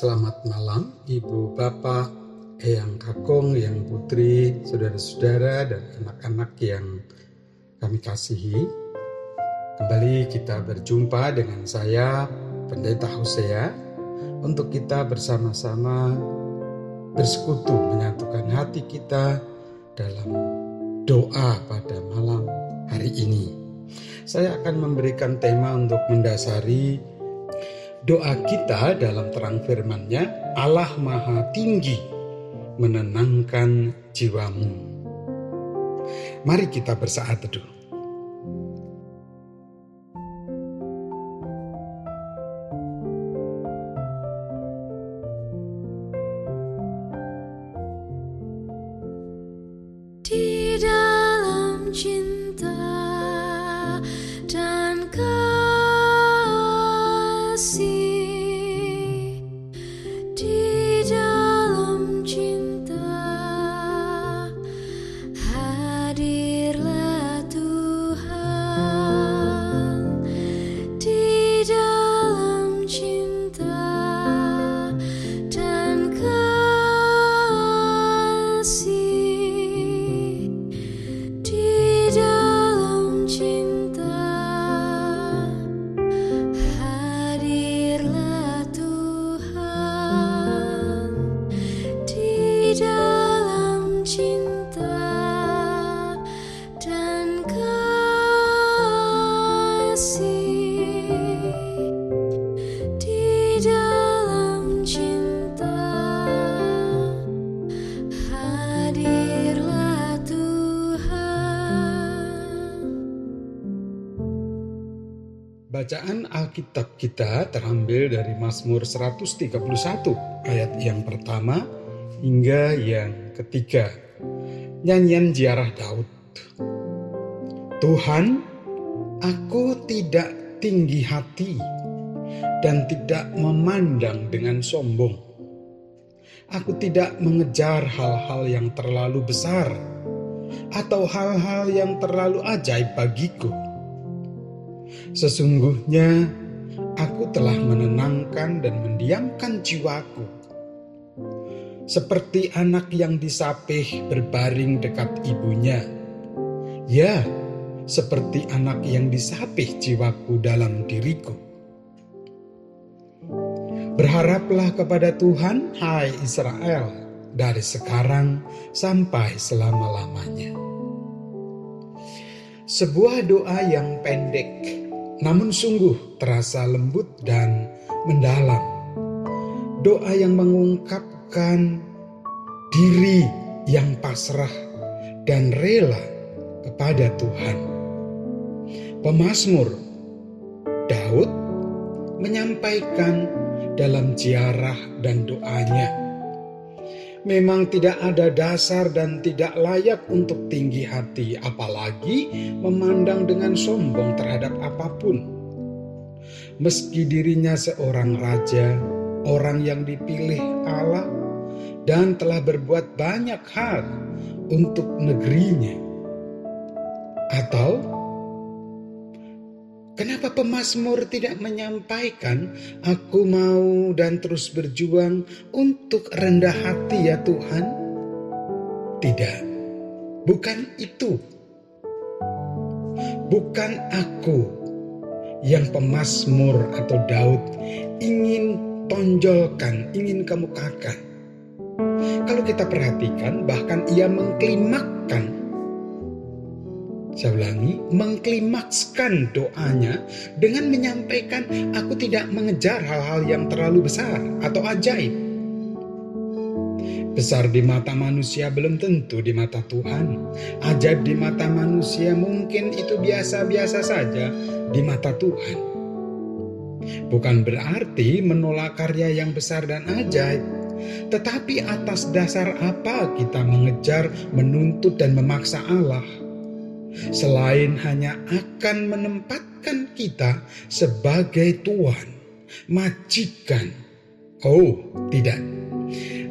Selamat malam Ibu Bapak, Eyang Kakung, Eyang Putri, saudara-saudara dan anak-anak yang kami kasihi. Kembali kita berjumpa dengan saya Pendeta Hosea untuk kita bersama-sama bersekutu menyatukan hati kita dalam doa pada malam hari ini. Saya akan memberikan tema untuk mendasari doa kita dalam terang firman-Nya, Allah Maha Tinggi menenangkan jiwamu. Mari kita bersaat teduh. Bacaan Alkitab kita terambil dari Mazmur 131 ayat yang pertama hingga yang ketiga. Nyanyian ziarah Daud. Tuhan, aku tidak tinggi hati dan tidak memandang dengan sombong. Aku tidak mengejar hal-hal yang terlalu besar atau hal-hal yang terlalu ajaib bagiku Sesungguhnya aku telah menenangkan dan mendiamkan jiwaku. Seperti anak yang disapih berbaring dekat ibunya. Ya, seperti anak yang disapih jiwaku dalam diriku. Berharaplah kepada Tuhan, hai Israel, dari sekarang sampai selama-lamanya. Sebuah doa yang pendek namun sungguh terasa lembut dan mendalam. Doa yang mengungkapkan diri yang pasrah dan rela kepada Tuhan. Pemasmur Daud menyampaikan dalam ziarah dan doanya memang tidak ada dasar dan tidak layak untuk tinggi hati, apalagi memandang dengan sombong terhadap apa pun. Meski dirinya seorang raja, orang yang dipilih Allah, dan telah berbuat banyak hal untuk negerinya, atau Kenapa pemazmur tidak menyampaikan, "Aku mau dan terus berjuang untuk rendah hati, ya Tuhan"? Tidak, bukan itu. Bukan aku yang pemazmur atau Daud ingin tonjolkan, ingin kemukakan. Kalau kita perhatikan, bahkan ia mengklimakkan saya ulangi, mengklimakskan doanya dengan menyampaikan, "Aku tidak mengejar hal-hal yang terlalu besar atau ajaib." Besar di mata manusia belum tentu di mata Tuhan. Ajaib di mata manusia mungkin itu biasa-biasa saja di mata Tuhan. Bukan berarti menolak karya yang besar dan ajaib, tetapi atas dasar apa kita mengejar, menuntut, dan memaksa Allah? Selain hanya akan menempatkan kita sebagai tuan, majikan. Oh, tidak.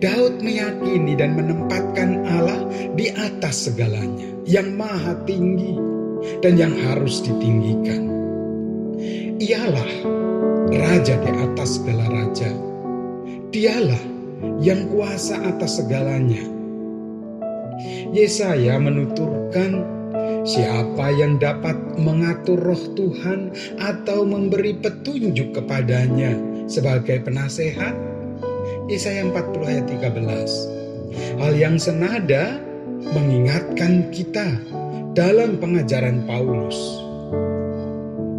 Daud meyakini dan menempatkan Allah di atas segalanya, yang maha tinggi dan yang harus ditinggikan. Ialah raja di atas segala raja Dialah yang kuasa atas segalanya. Yesaya menuturkan, siapa yang dapat mengatur roh Tuhan atau memberi petunjuk kepadanya sebagai penasehat? Yesaya 40 ayat 13. Hal yang senada mengingatkan kita dalam pengajaran Paulus.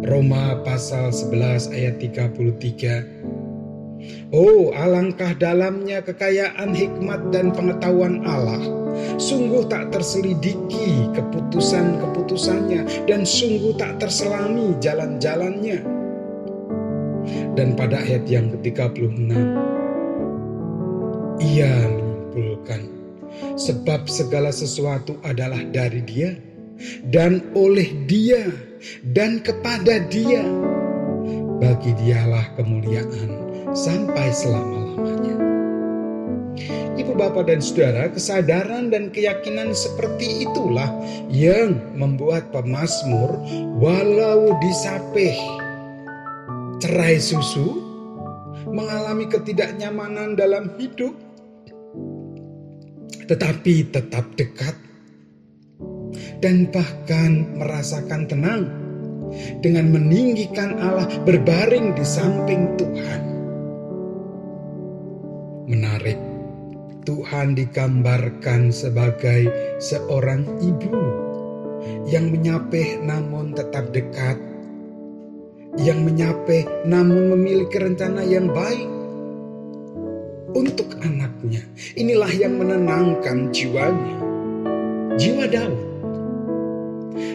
Roma pasal 11 ayat 33 Oh, alangkah dalamnya kekayaan hikmat dan pengetahuan Allah. Sungguh tak terselidiki keputusan-keputusannya dan sungguh tak terselami jalan-jalannya. Dan pada ayat yang ke-36, ia menyimpulkan, sebab segala sesuatu adalah dari dia, dan oleh dia, dan kepada dia. Bagi dialah kemuliaan sampai selama-lamanya. Ibu bapak dan saudara, kesadaran dan keyakinan seperti itulah yang membuat pemazmur walau disapih cerai susu, mengalami ketidaknyamanan dalam hidup, tetapi tetap dekat dan bahkan merasakan tenang dengan meninggikan Allah berbaring di samping Tuhan menarik. Tuhan digambarkan sebagai seorang ibu yang menyapih namun tetap dekat, yang menyapih namun memiliki rencana yang baik untuk anaknya. Inilah yang menenangkan jiwanya, jiwa Daud.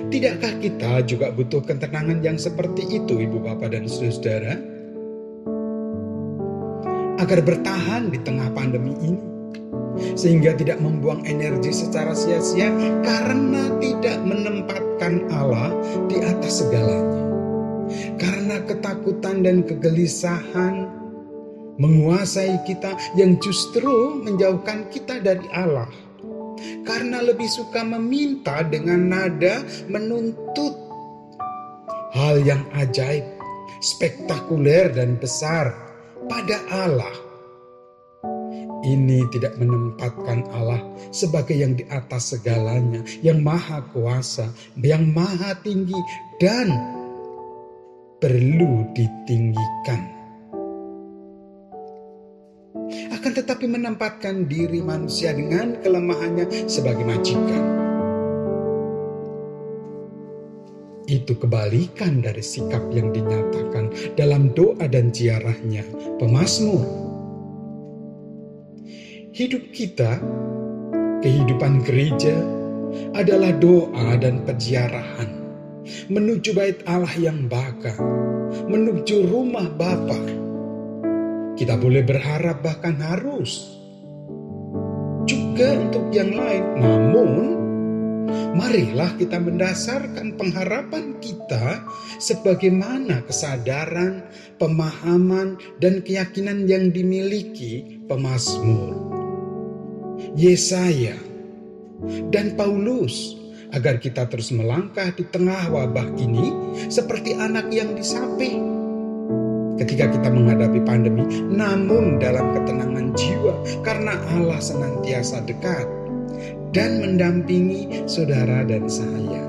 Tidakkah kita juga butuh ketenangan yang seperti itu, ibu bapak dan saudara? Agar bertahan di tengah pandemi ini, sehingga tidak membuang energi secara sia-sia karena tidak menempatkan Allah di atas segalanya. Karena ketakutan dan kegelisahan menguasai kita yang justru menjauhkan kita dari Allah. Karena lebih suka meminta dengan nada menuntut hal yang ajaib, spektakuler dan besar pada Allah. Ini tidak menempatkan Allah sebagai yang di atas segalanya, yang maha kuasa, yang maha tinggi, dan perlu ditinggikan. Akan tetapi menempatkan diri manusia dengan kelemahannya sebagai majikan Itu kebalikan dari sikap yang dinyatakan dalam doa dan ziarahnya pemazmur. Hidup kita, kehidupan gereja adalah doa dan peziarahan menuju bait Allah yang baka, menuju rumah Bapa. Kita boleh berharap bahkan harus juga untuk yang lain, namun marilah kita mendasarkan pengharapan kita sebagaimana kesadaran, pemahaman, dan keyakinan yang dimiliki pemazmur. Yesaya dan Paulus agar kita terus melangkah di tengah wabah ini seperti anak yang disapi ketika kita menghadapi pandemi, namun dalam ketenangan jiwa karena Allah senantiasa dekat dan mendampingi saudara dan saya.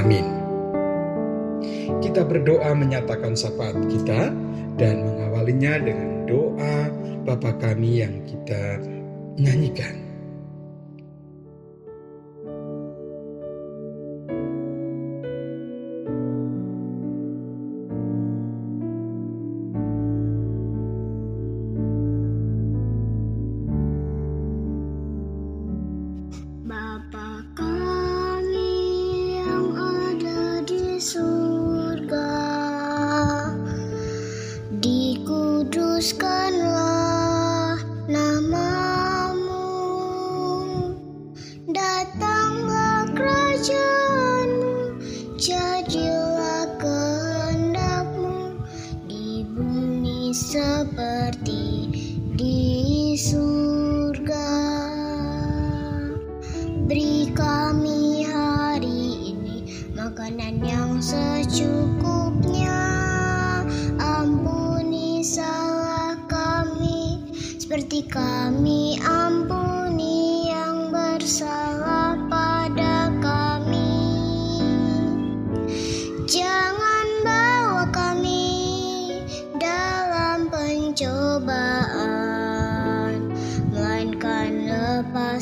Amin. Kita berdoa menyatakan syafaat kita dan mengawalinya dengan doa Bapa kami yang kita nyanyikan.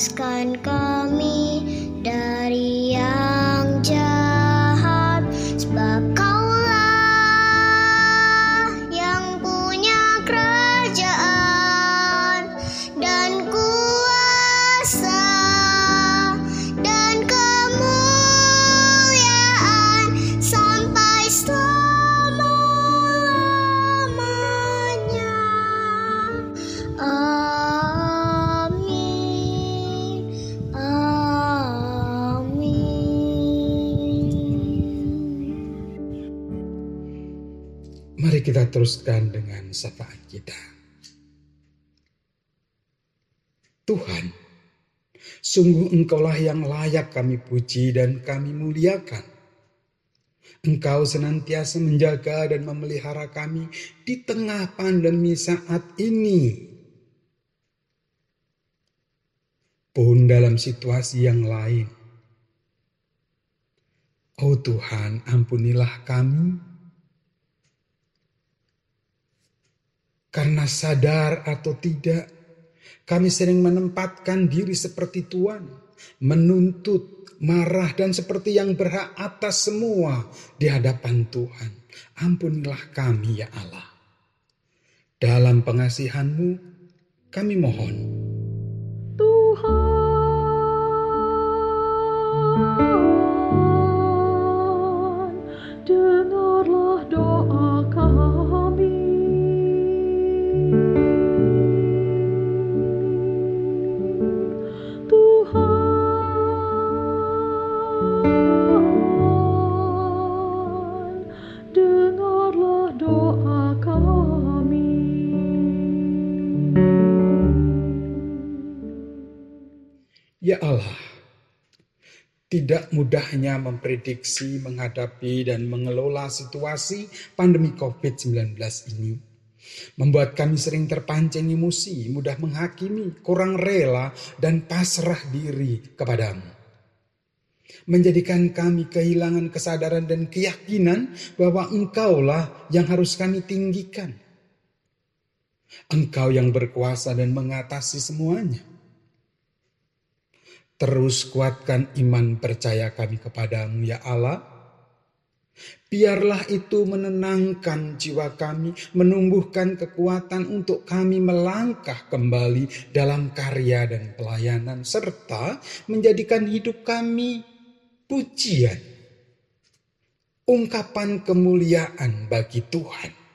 Bebaskan kami kita teruskan dengan sapaan kita. Tuhan, sungguh Engkaulah yang layak kami puji dan kami muliakan. Engkau senantiasa menjaga dan memelihara kami di tengah pandemi saat ini. Pun dalam situasi yang lain. Oh Tuhan, ampunilah kami Karena sadar atau tidak, kami sering menempatkan diri seperti Tuhan, menuntut, marah, dan seperti yang berhak atas semua di hadapan Tuhan. Ampunilah kami ya Allah. Dalam pengasihanmu, kami mohon. Mudahnya memprediksi, menghadapi, dan mengelola situasi pandemi COVID-19 ini. Membuat kami sering terpancing emosi, mudah menghakimi, kurang rela, dan pasrah diri kepadamu. Menjadikan kami kehilangan kesadaran dan keyakinan bahwa engkaulah yang harus kami tinggikan. Engkau yang berkuasa dan mengatasi semuanya. Terus kuatkan iman percaya kami kepadamu ya Allah. Biarlah itu menenangkan jiwa kami, menumbuhkan kekuatan untuk kami melangkah kembali dalam karya dan pelayanan, serta menjadikan hidup kami pujian, ungkapan kemuliaan bagi Tuhan.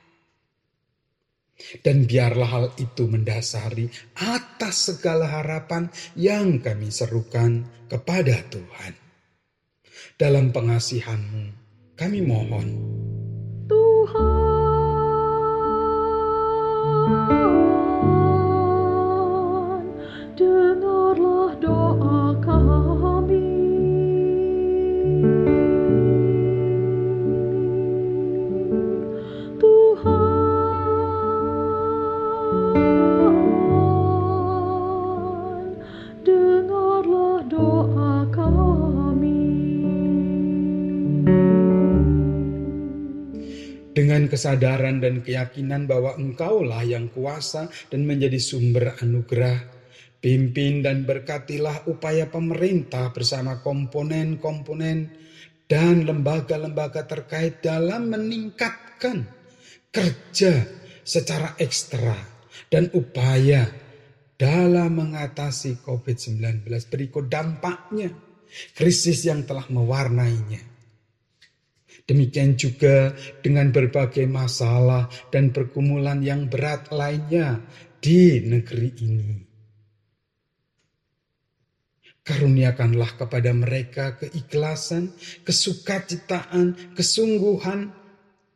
Dan biarlah hal itu mendasari atas segala harapan yang kami serukan kepada Tuhan. Dalam pengasihanmu kami mohon. Tuhan, Dengan kesadaran dan keyakinan bahwa engkaulah yang kuasa dan menjadi sumber anugerah, pimpin dan berkatilah upaya pemerintah bersama komponen-komponen dan lembaga-lembaga terkait dalam meningkatkan kerja secara ekstra dan upaya dalam mengatasi COVID-19 berikut dampaknya, krisis yang telah mewarnainya. Demikian juga dengan berbagai masalah dan pergumulan yang berat lainnya di negeri ini. Karuniakanlah kepada mereka keikhlasan, kesukacitaan, kesungguhan,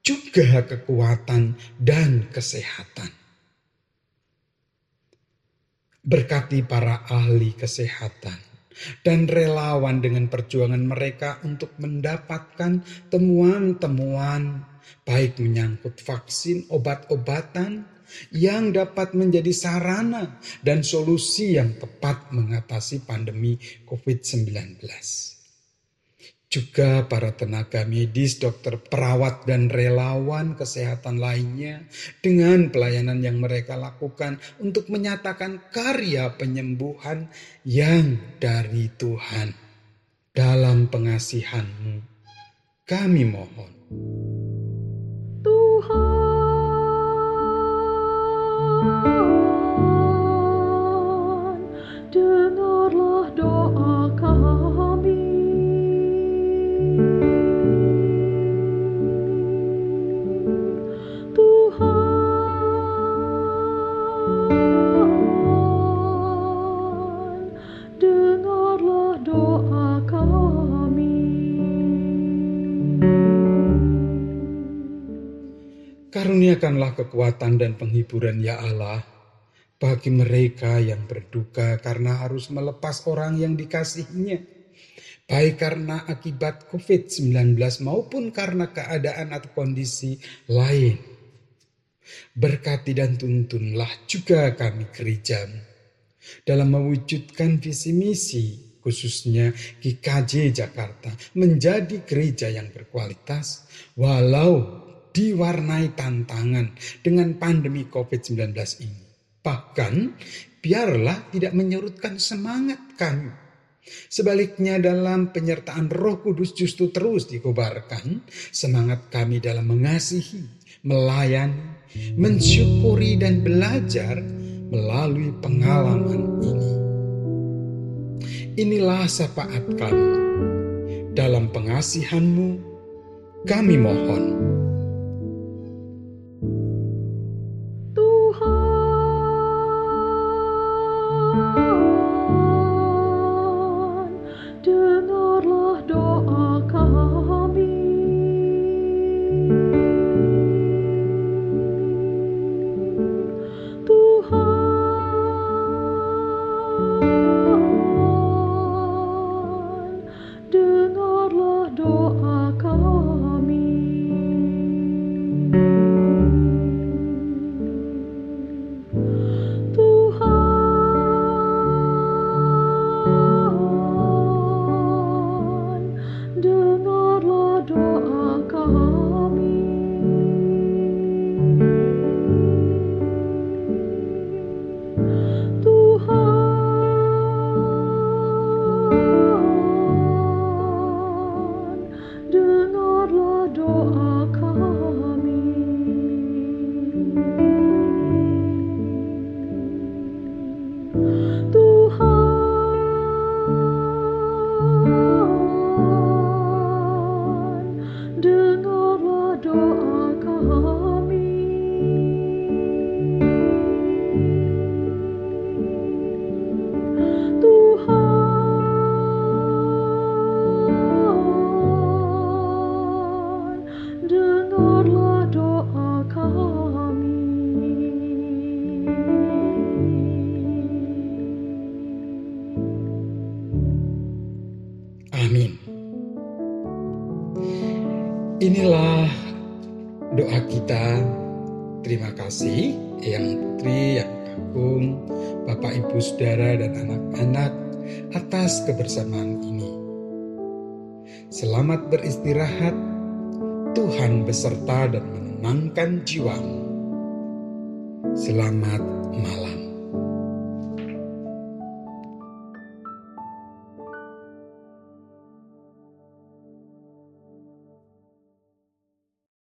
juga kekuatan dan kesehatan. Berkati para ahli kesehatan dan relawan dengan perjuangan mereka untuk mendapatkan temuan-temuan baik menyangkut vaksin, obat-obatan yang dapat menjadi sarana dan solusi yang tepat mengatasi pandemi COVID-19. Juga para tenaga medis, dokter, perawat, dan relawan kesehatan lainnya dengan pelayanan yang mereka lakukan untuk menyatakan karya penyembuhan yang dari Tuhan. Dalam pengasihanmu, kami mohon. Tuhan, Karuniakanlah kekuatan dan penghiburan ya Allah bagi mereka yang berduka karena harus melepas orang yang dikasihinya. Baik karena akibat COVID-19 maupun karena keadaan atau kondisi lain. Berkati dan tuntunlah juga kami gerejamu dalam mewujudkan visi misi khususnya GKJ Jakarta menjadi gereja yang berkualitas walau diwarnai tantangan dengan pandemi COVID-19 ini. Bahkan biarlah tidak menyurutkan semangat kami. Sebaliknya dalam penyertaan roh kudus justru terus dikobarkan semangat kami dalam mengasihi, melayani, mensyukuri dan belajar melalui pengalaman ini. Inilah syafaat kami. Dalam pengasihanmu, kami mohon. Amin. Inilah doa kita. Terima kasih yang Agung, Bapak Ibu Saudara dan anak-anak atas kebersamaan ini. Selamat beristirahat. Tuhan beserta dan menenangkan jiwamu. Selamat malam.